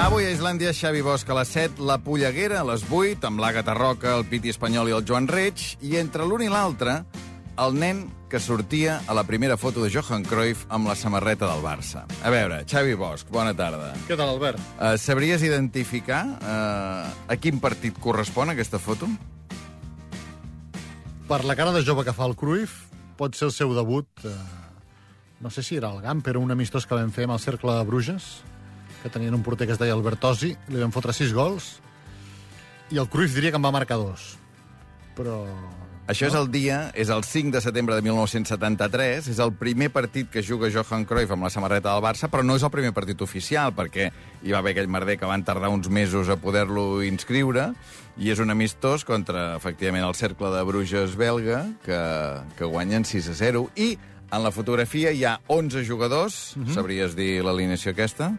Avui a Islàndia, Xavi Bosch a les 7, la Polleguera a les 8, amb l'Àgata Roca, el Piti Espanyol i el Joan Reig, i entre l'un i l'altre, el nen que sortia a la primera foto de Johan Cruyff amb la samarreta del Barça. A veure, Xavi Bosch, bona tarda. Què tal, Albert? Uh, sabries identificar uh, a quin partit correspon aquesta foto? Per la cara de jove que fa el Cruyff, pot ser el seu debut, eh, no sé si era el GAM, però un amistós que vam fer amb el Cercle de Bruges, que tenien un porter que es deia Albertosi, li vam fotre sis gols, i el Cruyff diria que en va marcar dos. Però... Això és el dia, és el 5 de setembre de 1973, és el primer partit que juga Johan Cruyff amb la samarreta del Barça, però no és el primer partit oficial, perquè hi va haver aquell merder que van tardar uns mesos a poder-lo inscriure, i és un amistós contra, efectivament, el cercle de Bruges belga, que, que guanyen 6 a 0, i en la fotografia hi ha 11 jugadors, mm -hmm. sabries dir l'alineació aquesta?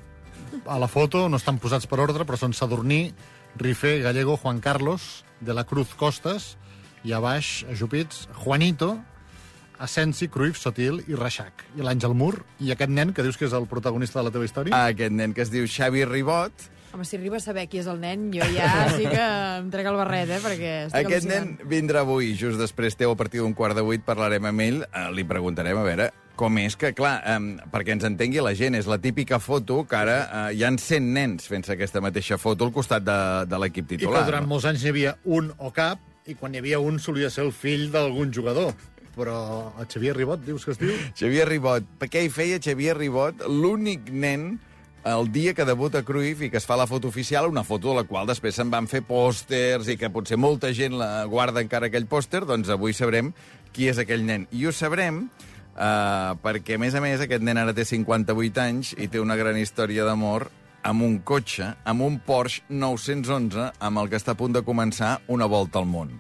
A la foto no estan posats per ordre, però són Sadurní, Rifé, Gallego, Juan Carlos, de la Cruz Costas, i a baix, ajupits, Juanito, Asensi, Cruyff, Sotil i Reixac. I l'Àngel Mur, i aquest nen que dius que és el protagonista de la teva història. Aquest nen que es diu Xavi Ribot, Home, si arriba a saber qui és el nen, jo ja sí que em trec el barret, eh, perquè estic Aquest nen al·lucinant. vindrà avui, just després teu, a partir d'un quart de vuit, parlarem amb ell, eh, li preguntarem, a veure, com és que, clar, eh, perquè ens entengui la gent, és la típica foto que ara eh, hi han 100 nens fent-se aquesta mateixa foto al costat de, de l'equip I titular. que durant molts anys hi havia un o cap, i quan hi havia un solia ser el fill d'algun jugador. Però el Xavier Ribot, dius que es diu? Xavier Ribot. Per què hi feia Xavier Ribot l'únic nen el dia que debuta Cruyff i que es fa la foto oficial, una foto de la qual després se'n van fer pòsters i que potser molta gent la guarda encara aquell pòster, doncs avui sabrem qui és aquell nen. I ho sabrem uh, perquè, a més a més, aquest nen ara té 58 anys i té una gran història d'amor amb un cotxe, amb un Porsche 911, amb el que està a punt de començar una volta al món.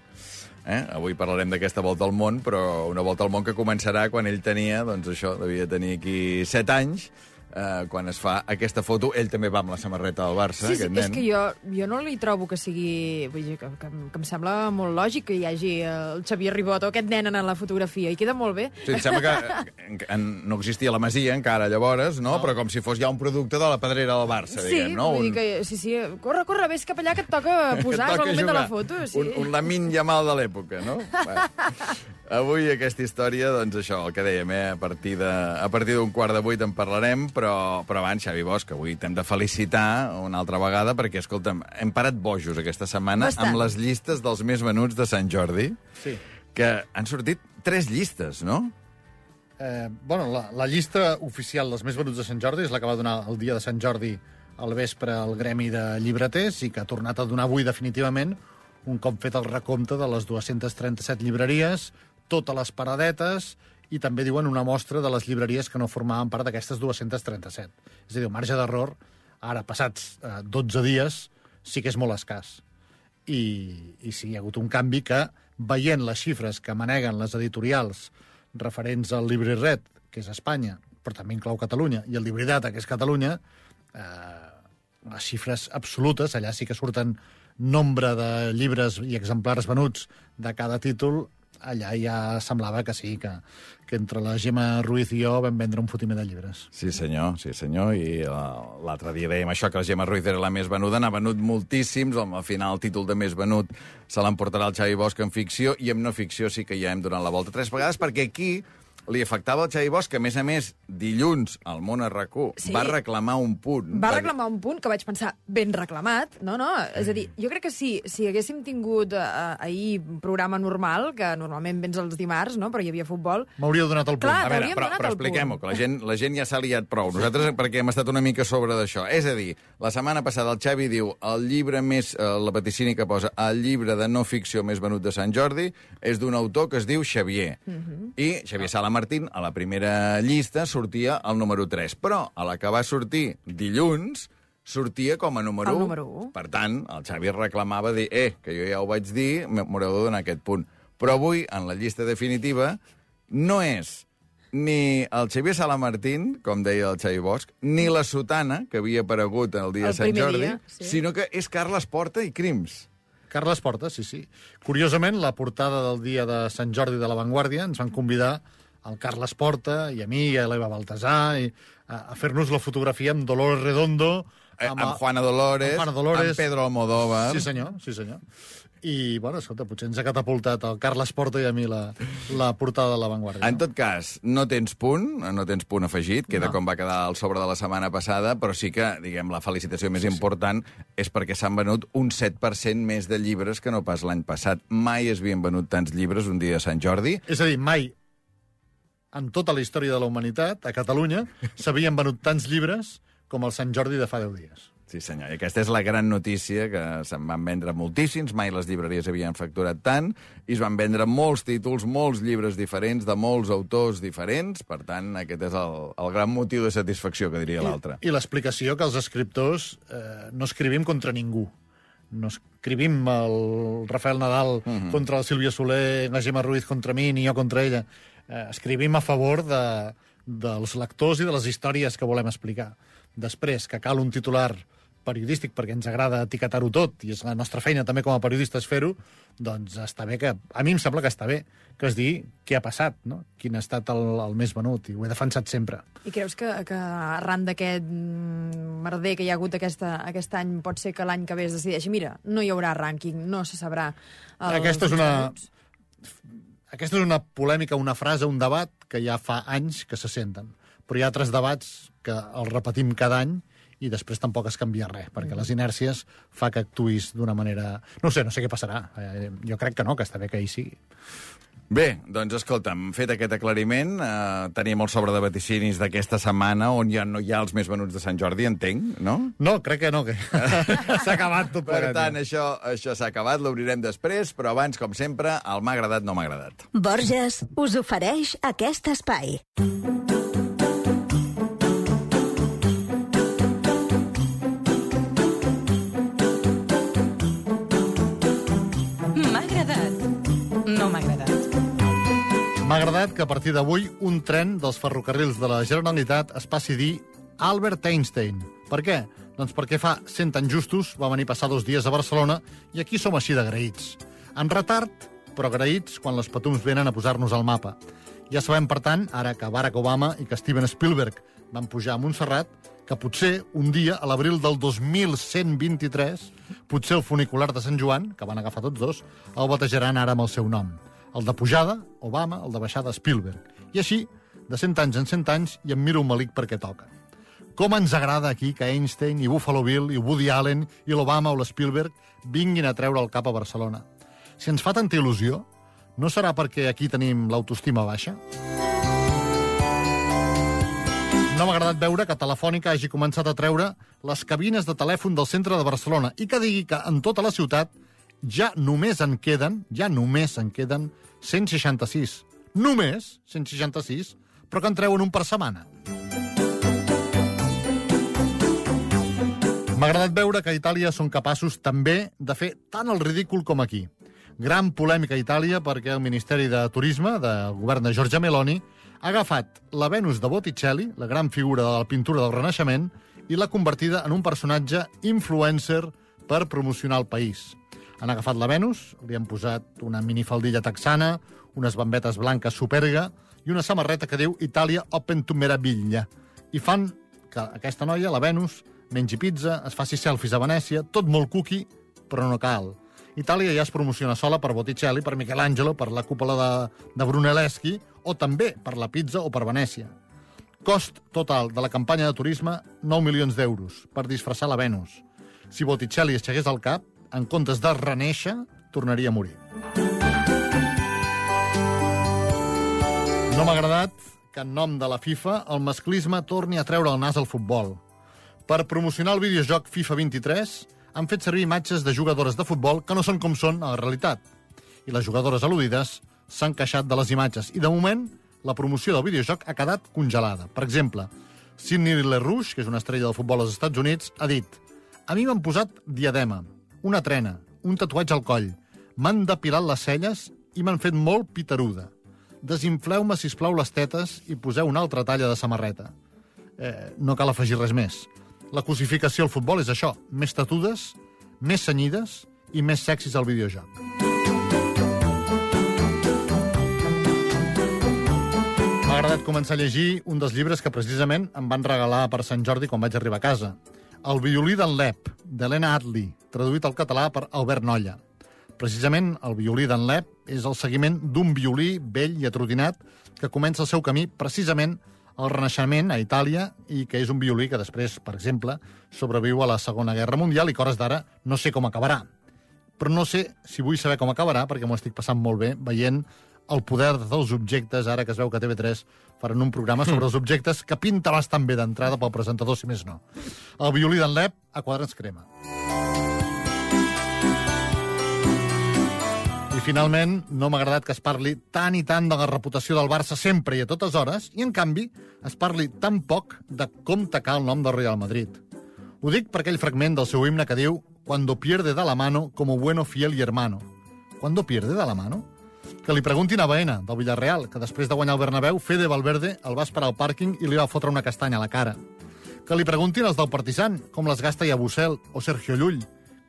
Eh? Avui parlarem d'aquesta volta al món, però una volta al món que començarà quan ell tenia, doncs això, devia tenir aquí 7 anys, eh, quan es fa aquesta foto. Ell també va amb la samarreta del Barça, Sí, sí, aquest és nen. que jo, jo no li trobo que sigui... Vull dir, que, que, que em sembla molt lògic que hi hagi el Xavier Ribot o aquest nen en la fotografia, i queda molt bé. Sí, em sembla que en, en, no existia la Masia encara llavors, no? no? Però com si fos ja un producte de la pedrera del Barça, Sí, diguem, no? vull Un, dir que, sí, sí, corre, corre, vés cap allà que et toca posar, és toca el moment de la jugar. foto. Sí. Un, un Lamin Yamal de l'època, no? Avui aquesta història, doncs això, el que dèiem, eh? a partir de, a partir d'un quart de vuit en parlarem, però, però abans, Xavi Bosch, avui t'hem de felicitar una altra vegada, perquè, escolta'm, hem parat bojos aquesta setmana Bastant. amb les llistes dels més venuts de Sant Jordi, Sí. que han sortit tres llistes, no? Eh, bueno, la, la llista oficial dels més venuts de Sant Jordi és la que va donar el dia de Sant Jordi al vespre al Gremi de Llibreters i que ha tornat a donar avui definitivament un cop fet el recompte de les 237 llibreries, totes les paradetes i també diuen una mostra de les llibreries que no formaven part d'aquestes 237. És a dir, el marge d'error, ara, passats eh, 12 dies, sí que és molt escàs. I, i sí, hi ha hagut un canvi que, veient les xifres que maneguen les editorials referents al Libri Red, que és Espanya, però també inclou Catalunya, i el Libri Data, que és Catalunya, eh, les xifres absolutes, allà sí que surten nombre de llibres i exemplars venuts de cada títol, allà ja semblava que sí, que, que entre la Gemma Ruiz i jo vam vendre un fotimer de llibres. Sí, senyor, sí, senyor. I uh, l'altre dia dèiem això, que la Gemma Ruiz era la més venuda, n'ha venut moltíssims, al final el títol de més venut se l'emportarà el Xavi Bosch en ficció, i en no ficció sí que ja hem donat la volta tres vegades, perquè aquí li afectava el Xavi Bosch, que a més a més, dilluns, al món RAC1 Sí. va reclamar un punt. Va reclamar un punt que vaig pensar ben reclamat, no, no, és a dir, jo crec que sí, si haguéssim tingut eh, ahir un programa normal, que normalment vens els dimarts, no, però hi havia futbol, M'hauria donat el punt. Clar, A veure, però, però expliquem-ho, que la gent, la gent ja s'ha liat prou. Nosaltres, perquè hem estat una mica sobre d'això. És a dir, la setmana passada el Xavi diu el llibre més, eh, la vaticini que posa, el llibre de no ficció més venut de Sant Jordi és d'un autor que es diu Xavier. Mhm. I Xavier Sala Martín, a la primera llista, sortia el número 3. Però a la que va sortir dilluns, sortia com a número El 1. número u. Per tant, el Xavi reclamava dir, eh, que jo ja ho vaig dir, m'haureu de donar aquest punt. Però avui, en la llista definitiva, no és ni el Xavier Salamartín, com deia el Xavi Bosch, ni la sotana, que havia aparegut el dia El de Sant Jordi, dia, sí. sinó que és Carles Porta i Crims. Carles Porta, sí, sí. Curiosament, la portada del dia de Sant Jordi de la Vanguardia ens van convidar el Carles Porta i a mi i a l'Eva Baltasar i a, a fer-nos la fotografia amb Dolores Redondo Eh, amb, amb Juana Dolores, amb Juana Dolores, amb Pedro Almodóvar. Sí, senyor, sí, senyor. I, bueno, escolta, potser ens ha catapultat el Carles Porto i a mi la, la portada de l'avantguàrdia. En tot cas, no tens punt, no tens punt afegit, queda No. com va quedar el sobre de la setmana passada, però sí que, diguem, la felicitació més important és perquè s'han venut un 7% més de llibres que no pas l'any passat. Mai es havien venut tants llibres un dia de Sant Jordi. És a dir, mai en tota la història de la humanitat, a Catalunya, s'havien venut tants llibres com el Sant Jordi de fa 10 dies. Sí, senyor. I aquesta és la gran notícia, que se'n van vendre moltíssims, mai les llibreries havien facturat tant, i es van vendre molts títols, molts llibres diferents, de molts autors diferents, per tant, aquest és el, el gran motiu de satisfacció, que diria l'altre. I l'explicació que els escriptors eh, no escrivim contra ningú. No escrivim el Rafael Nadal uh -huh. contra la Sílvia Soler, la Gemma Ruiz contra mi, ni jo contra ella. Eh, escrivim a favor de, dels lectors i de les històries que volem explicar. Després, que cal un titular periodístic, perquè ens agrada etiquetar-ho tot, i és la nostra feina també com a periodistes fer-ho, doncs està bé que... A mi em sembla que està bé que es digui què ha passat, no? quin ha estat el, el més venut, i ho he defensat sempre. I creus que, que arran d'aquest mm, merder que hi ha hagut aquesta, aquest any pot ser que l'any que ve es decideixi mira, no hi haurà rànquing, no se sabrà Aquesta és una- venuts"? Aquesta és una polèmica, una frase, un debat que ja fa anys que se senten. Però hi ha altres debats que els repetim cada any i després tampoc es canvia res, perquè les inèrcies fa que actuïs d'una manera... No sé, no sé què passarà. Eh, jo crec que no, que està bé que hi sigui. Bé, doncs escolta'm, fet aquest aclariment, eh, tenim el sobre de vaticinis d'aquesta setmana, on ja no hi ha els més venuts de Sant Jordi, entenc, no? No, crec que no, que s'ha acabat tot Per plegat. tant, això, això s'ha acabat, l'obrirem després, però abans, com sempre, el m'ha agradat, no m'ha agradat. Borges us ofereix aquest espai. M'ha agradat que a partir d'avui un tren dels ferrocarrils de la Generalitat es passi dir Albert Einstein. Per què? Doncs perquè fa 100 anys justos va venir passar dos dies a Barcelona i aquí som així d'agraïts. En retard, però agraïts quan les patums venen a posar-nos al mapa. Ja sabem, per tant, ara que Barack Obama i que Steven Spielberg van pujar a Montserrat, que potser un dia, a l'abril del 2123, potser el funicular de Sant Joan, que van agafar tots dos, el batejaran ara amb el seu nom. El de pujada, Obama, el de baixada, Spielberg. I així, de 100 anys en 100 anys, i em miro un malic perquè toca. Com ens agrada aquí que Einstein i Buffalo Bill i Woody Allen i l'Obama o l'Spielberg vinguin a treure el cap a Barcelona. Si ens fa tanta il·lusió, no serà perquè aquí tenim l'autoestima baixa? No m'ha agradat veure que Telefònica hagi començat a treure les cabines de telèfon del centre de Barcelona i que digui que en tota la ciutat ja només en queden, ja només en queden 166. Només 166, però que en treuen un per setmana. M'ha agradat veure que a Itàlia són capaços també de fer tant el ridícul com aquí. Gran polèmica a Itàlia perquè el Ministeri de Turisme del govern de Giorgia Meloni ha agafat la Venus de Botticelli, la gran figura de la pintura del Renaixement, i l'ha convertida en un personatge influencer per promocionar el país. Han agafat la Venus, li han posat una minifaldilla texana, unes bambetes blanques superga i una samarreta que diu Itàlia Open to Meraviglia. I fan que aquesta noia, la Venus, mengi pizza, es faci selfies a Venècia, tot molt cookie, però no cal. Itàlia ja es promociona sola per Botticelli, per Michelangelo, per la cúpula de, de Brunelleschi, o també per la pizza o per Venècia. Cost total de la campanya de turisme, 9 milions d'euros, per disfressar la Venus. Si Botticelli es aixegués al cap, en comptes de reneixer, tornaria a morir. No m'ha agradat que en nom de la FIFA el masclisme torni a treure el nas al futbol. Per promocionar el videojoc FIFA 23 han fet servir imatges de jugadores de futbol que no són com són a la realitat. I les jugadores al·ludides s'han queixat de les imatges. I de moment, la promoció del videojoc ha quedat congelada. Per exemple, Sidney LeRouche, que és una estrella del futbol als Estats Units, ha dit A mi m'han posat diadema, una trena, un tatuatge al coll, m'han depilat les celles i m'han fet molt pitaruda. Desinfleu-me, si plau les tetes i poseu una altra talla de samarreta. Eh, no cal afegir res més. La cosificació al futbol és això, més tatudes, més senyides i més sexis al videojoc. M'ha agradat començar a llegir un dels llibres que precisament em van regalar per Sant Jordi quan vaig arribar a casa. El violí d'en Lep, d'Helena Atli, traduït al català per Albert Nolla. Precisament, el violí d'en Lep és el seguiment d'un violí vell i atrotinat que comença el seu camí precisament al Renaixement a Itàlia i que és un violí que després, per exemple, sobreviu a la Segona Guerra Mundial i que hores d'ara no sé com acabarà. Però no sé si vull saber com acabarà perquè m'ho estic passant molt bé veient el poder dels objectes, ara que es veu que TV3 faran un programa sobre els objectes que pinta bastant bé d'entrada pel presentador, si més no. El violí d'en Lep a quadres crema. I finalment, no m'ha agradat que es parli tant i tant de la reputació del Barça sempre i a totes hores, i en canvi es parli tan poc de com tacar el nom del Real Madrid. Ho dic per aquell fragment del seu himne que diu «Cuando pierde de la mano como bueno, fiel y hermano». «Cuando pierde de la mano?» Que li preguntin a Baena, del Villarreal, que després de guanyar el Bernabéu, Fede Valverde el va esperar al pàrquing i li va fotre una castanya a la cara. Que li preguntin els del Partizan, com les gasta Yabusel o Sergio Llull,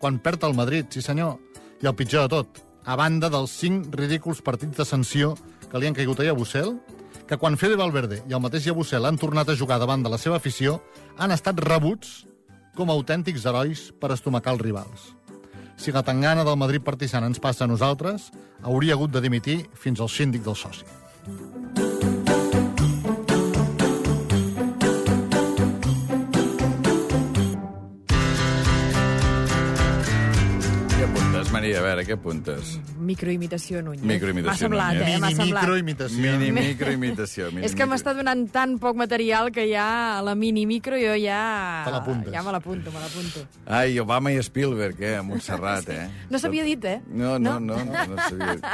quan perd el Madrid, sí senyor. I el pitjor de tot, a banda dels cinc ridículs partits de sanció que li han caigut a Yabusel, que quan Fede Valverde i el mateix Yabusel han tornat a jugar davant de la seva afició, han estat rebuts com a autèntics herois per estomacar els rivals. Si la tangana del Madrid Partizan ens passa a nosaltres, hauria hagut de dimitir fins al síndic del soci. Maria? A veure, què apuntes? Microimitació, Núñez. Microimitació, M'ha semblat, Núñez. eh? M'ha Mini semblat. microimitació. Mini microimitació. Mini És que m'està donant tan poc material que ja a la mini-micro jo ja... Te l'apuntes. Ja me l'apunto, me l'apunto. Ai, Obama i Spielberg, eh? A Montserrat, eh? No s'havia dit, eh? No, no, no, no, no s'havia dit.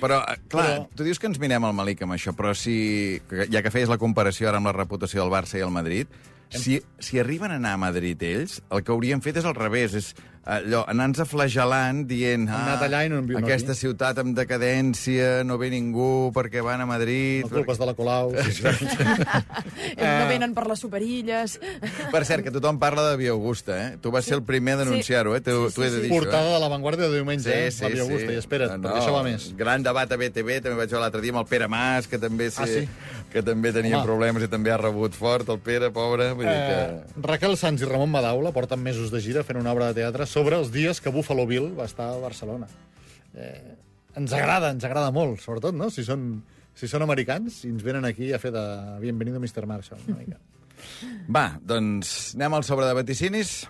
Però, eh, clar, Però- tu dius que ens mirem el Malik amb això, però si, ja que feies la comparació ara amb la reputació del Barça i el Madrid, si, si arriben a anar a Madrid ells, el que haurien fet és al revés, és allò, anar-nos flagelant dient Han anat allà i no viu- no aquesta aquí." ciutat amb decadència, no ve ningú perquè van a Madrid... La culpa és de la Colau. Sí, sí. Ells Eh. no venen per les superilles. Per cert, que tothom parla de Via Augusta, eh? Tu vas ser el primer a denunciar-ho, eh? T'ho Sí, t'ho he sí, de sí. dir, Portada això, eh? de la Vanguardia de diumenge, eh? la Via Augusta. I espera't, No, perquè això va més. Gran debat a BTV, també vaig veure l'altre dia amb el Pere Mas, que també, sé, Ah, sí? Que també tenia Home. problemes i també ha rebut fort, el Pere, pobre. Vull dir que... Eh, Raquel Sanz i Ramon Madaula porten mesos de gira fent una obra de teatre sobre els dies que Buffalo Bill va estar a Barcelona. Eh, ens agrada, ens agrada molt, sobretot, no? Si són, si són americans i ens venen aquí a fer de Bienvenido Mr. Marshall, una mica. Va, doncs anem al sobre de vaticinis.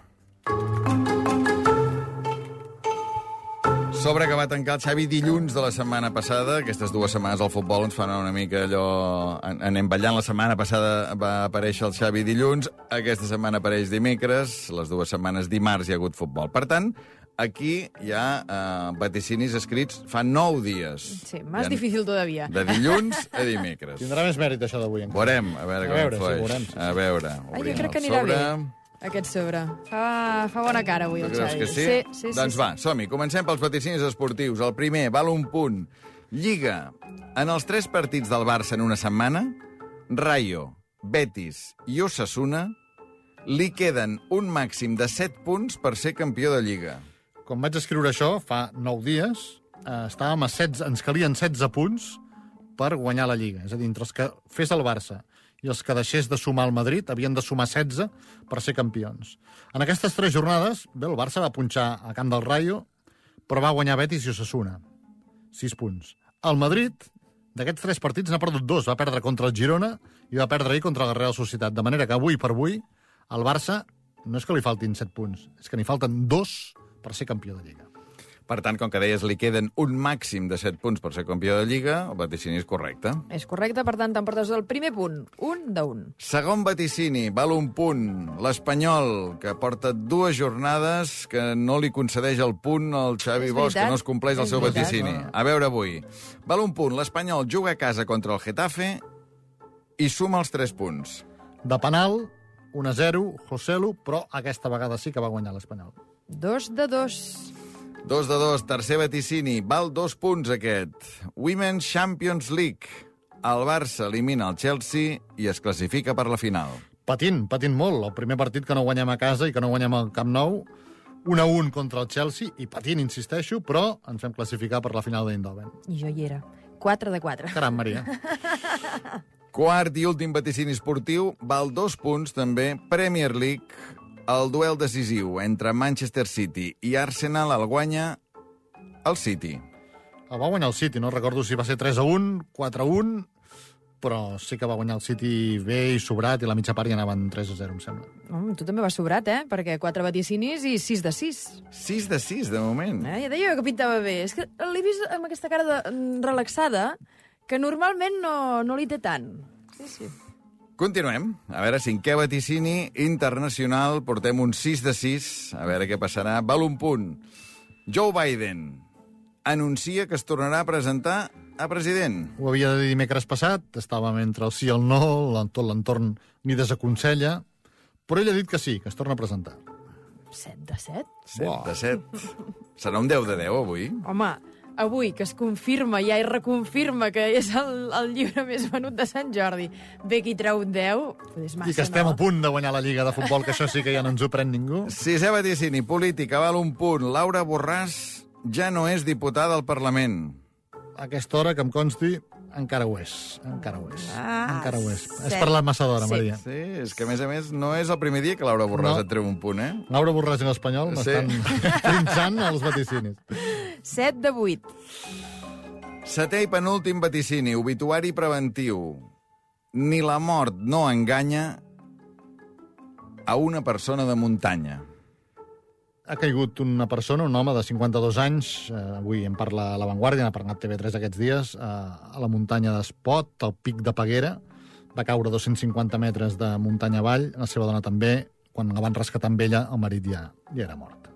Sobre que va tancar el Xavi dilluns de la setmana passada. Aquestes dues setmanes al futbol ens fan una mica allò... an- Anem ballant. La setmana passada va aparèixer el Xavi dilluns. Aquesta setmana apareix dimecres. Les dues setmanes dimarts hi ha hagut futbol. Per tant, aquí hi ha eh, vaticinis escrits fa nou dies. Sí, ha- difícil todavía. De dilluns a dimecres. Tindrà més mèrit, això d'avui. Veurem, a veure A com veure, sí, flueix. veurem, sí, sí. A veure, Ai, jo obrim crec que el anirà sobre. bé, aquest sobre. Fa, fa bona cara avui, el Xavi. que sí? Sí, sí, sí. doncs sí. va, som-hi. Comencem pels vaticinis esportius. El primer, val un punt. Lliga. En els tres partits del Barça en una setmana, Rayo, Betis i Osasuna li queden un màxim de 7 punts per ser campió de Lliga. Quan vaig escriure això, fa 9 dies, eh, estàvem a 16, ens calien 16 punts per guanyar la Lliga. És a dir, entre els que fes el Barça i els que deixés de sumar el Madrid havien de sumar 16 per ser campions. En aquestes tres jornades, bé, el Barça va punxar a Camp del Rayo, però va guanyar Betis i Osasuna. 6 punts. El Madrid, d'aquests tres partits, n'ha perdut dos. Va perdre contra el Girona i va perdre ahir contra la Real Societat. De manera que avui per avui, al Barça no és que li faltin 7 punts, és que n'hi falten dos per ser campió de Lliga. Per tant, com que deies, li queden un màxim de 7 punts per ser campió de Lliga, el vaticini és correcte. És correcte, per tant, t'emportes el primer punt. Un d'un. Segon vaticini, val un punt. L'Espanyol, que porta dues jornades que no li concedeix el punt al Xavi És Bosch, que no es compleix el seu veritat. vaticini. A veure avui. Val un punt. L'Espanyol juga a casa contra el Getafe i suma els 3 punts. De penal, 1-0, Joselu, però aquesta vegada sí que va guanyar l'Espanyol. Dos de dos. Dos de dos, tercer vaticini. Val dos punts, aquest. Women's Champions League. El Barça elimina el Chelsea i es classifica per la final. Patint, patint molt. El primer partit que no guanyem a casa i que no guanyem al Camp Nou, 1-1 contra el Chelsea, i patint, insisteixo, però ens vam classificar per la final d'Eindhoven. I jo hi era. 4 de 4. Caram, Maria. Quart i últim vaticini esportiu, val dos punts també, Premier League. El duel decisiu entre Manchester City i Arsenal el guanya el City. El va guanyar el City, no recordo si va ser 3 a 1, 4 a 1, però sí que va guanyar el City bé i sobrat, i la mitja part ja anaven 3 a 0, em sembla. Home, tu també vas sobrat, eh? Perquè quatre vaticinis i sis de sis. 6 de 6, de moment. Eh? Ja deia jo que pintava bé. És que l'he vist amb aquesta cara de, mm, relaxada que normalment no, no li té tant. Sí, sí. Continuem. A veure, cinquè vaticini internacional. Portem un 6 de 6. A veure què passarà. Val un punt. Joe Biden anuncia que es tornarà a presentar a president. Ho havia de dir dimecres passat, estàvem entre el sí i el no, tot l'entorn ni desaconsella, però ell ha dit que sí, que es torna a presentar. Set de set? 7 de 7. Serà un 10 de 10 avui. Home, avui que es confirma ja i reconfirma que és el, el llibre més venut de Sant Jordi, ve qui treu un 10, és massa, I que estem no? a punt de guanyar la Lliga de Futbol, que això sí que ja no ens ho pren ningú. Sisè vaticini, política, val un punt. Laura Borràs ja no és diputada al Parlament. A aquesta hora, que em consti, encara ho és. Encara ho és. Ah, encara ho és. set. Has parlat massa d'hora, Sí. Maria. Sí, és que a més a més no és el primer dia que Laura Borràs No. et treu un punt, eh? Laura Borràs i l'Espanyol Sí. m'estan trinxant els vaticinis. 7 de 8. Setè i penúltim vaticini, obituari preventiu. Ni la mort no enganya a una persona de muntanya. Ha caigut una persona, un home de 52 anys, eh, avui en parla a La Vanguardia, n'ha parlat TV3 aquests dies, eh, a la muntanya d'Espot, al pic de Peguera. Va caure 250 metres de muntanya avall, la seva dona també. Quan la van rescatar amb ella, el marit ja, ja era mort.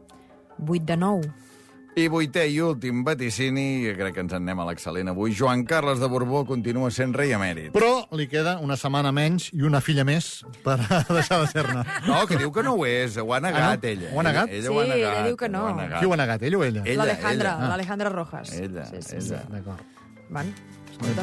8 de 9. I vuitè i últim vaticini, que crec que ens en anem a l'excel·lent avui, Joan Carles de Borbó continua sent rei emèrit. Però li queda una setmana menys i una filla més per deixar de ser-ne. No, que diu que no ho és, ho ha negat, Ah, no? ella. Ho ha negat? Ella, ella Sí, ho ha ella negat. diu que no. ho. Qui ho ha negat, ell o ella? Ella, L'Alejandra, ella. l'Alejandra Rojas. Ella, sí, sí, ella. Sí. D'acord. Van.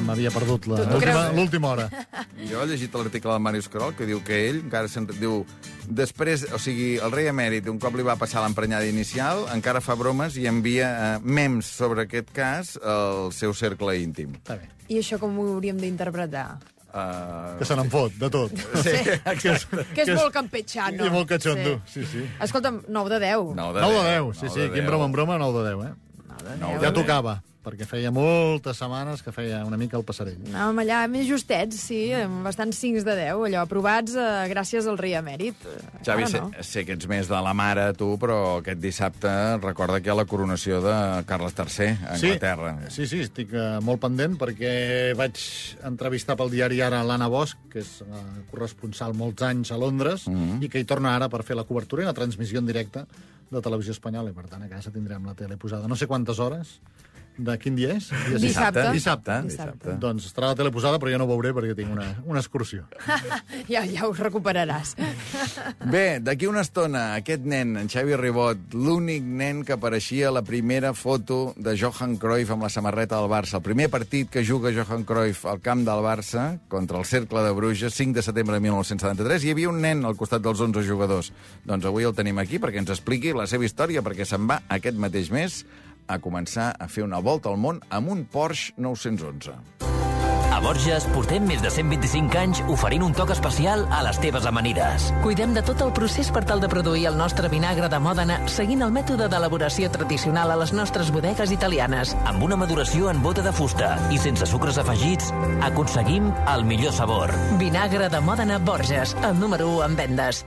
M'havia perdut l'última hora. Jo he llegit l'article del Màrius Carol que diu que ell encara se'n... Diu, després, o sigui, el rei emèrit, un cop li va passar l'emprenyada inicial, encara fa bromes i envia eh, memes sobre aquest cas al seu cercle íntim. Està bé. I això com ho hauríem d'interpretar? Uh, Que se n'en fot, de tot. sí, exacte. Que és molt campechano. I molt catxondo, sí, sí. Escolta'm, 9 de 10. 9 9 de 10, sí, sí, de 10. broma en broma, 9 de 10, eh? Nou de Ja deu. tocava, perquè feia moltes setmanes que feia una mica el passarell. Anàvem allà més justets, sí, amb bastants 5 de 10, allò, aprovats eh, gràcies al rei emèrit. Eh, Xavi, ara sé, no. sé que ets més de la mare, tu, però aquest dissabte recorda que hi ha la coronació de Carles III a Anglaterra. Sí, sí, estic eh, molt pendent perquè vaig entrevistar pel diari ara l'Anna Bosch, que és eh, corresponsal molts anys a Londres, Mhm. i que hi torna ara per fer la cobertura i la transmissió en directe de televisió espanyola, i per tant a casa tindrem la tele posada no sé quantes hores, de quin dia és? Dia sis. Dissabte. Dissabte. Dissabte. Doncs estarà la tele posada, però jo no ho veuré perquè tinc una, una excursió. Ja, ja us recuperaràs. Bé, d'aquí una estona, aquest nen, en Xavi Ribot, l'únic nen que apareixia a la primera foto de Johan Cruyff amb la samarreta del Barça. El primer partit que juga Johan Cruyff al camp del Barça contra el Cercle de Bruges, 5 de setembre de 1973, hi havia un nen al costat dels 11 jugadors. Doncs avui el tenim aquí perquè ens expliqui la seva història, perquè se'n va aquest mateix mes a començar a fer una volta al món amb un Porsche 911. A Borges portem més de 125 anys oferint un toc especial a les teves amanides. Cuidem de tot el procés per tal de produir el nostre vinagre de Mòdena seguint el mètode d'elaboració tradicional a les nostres bodegues italianes. Amb una maduració en bota de fusta i sense sucres afegits, aconseguim el millor sabor. Vinagre de Mòdena Borges, el número 1 en vendes.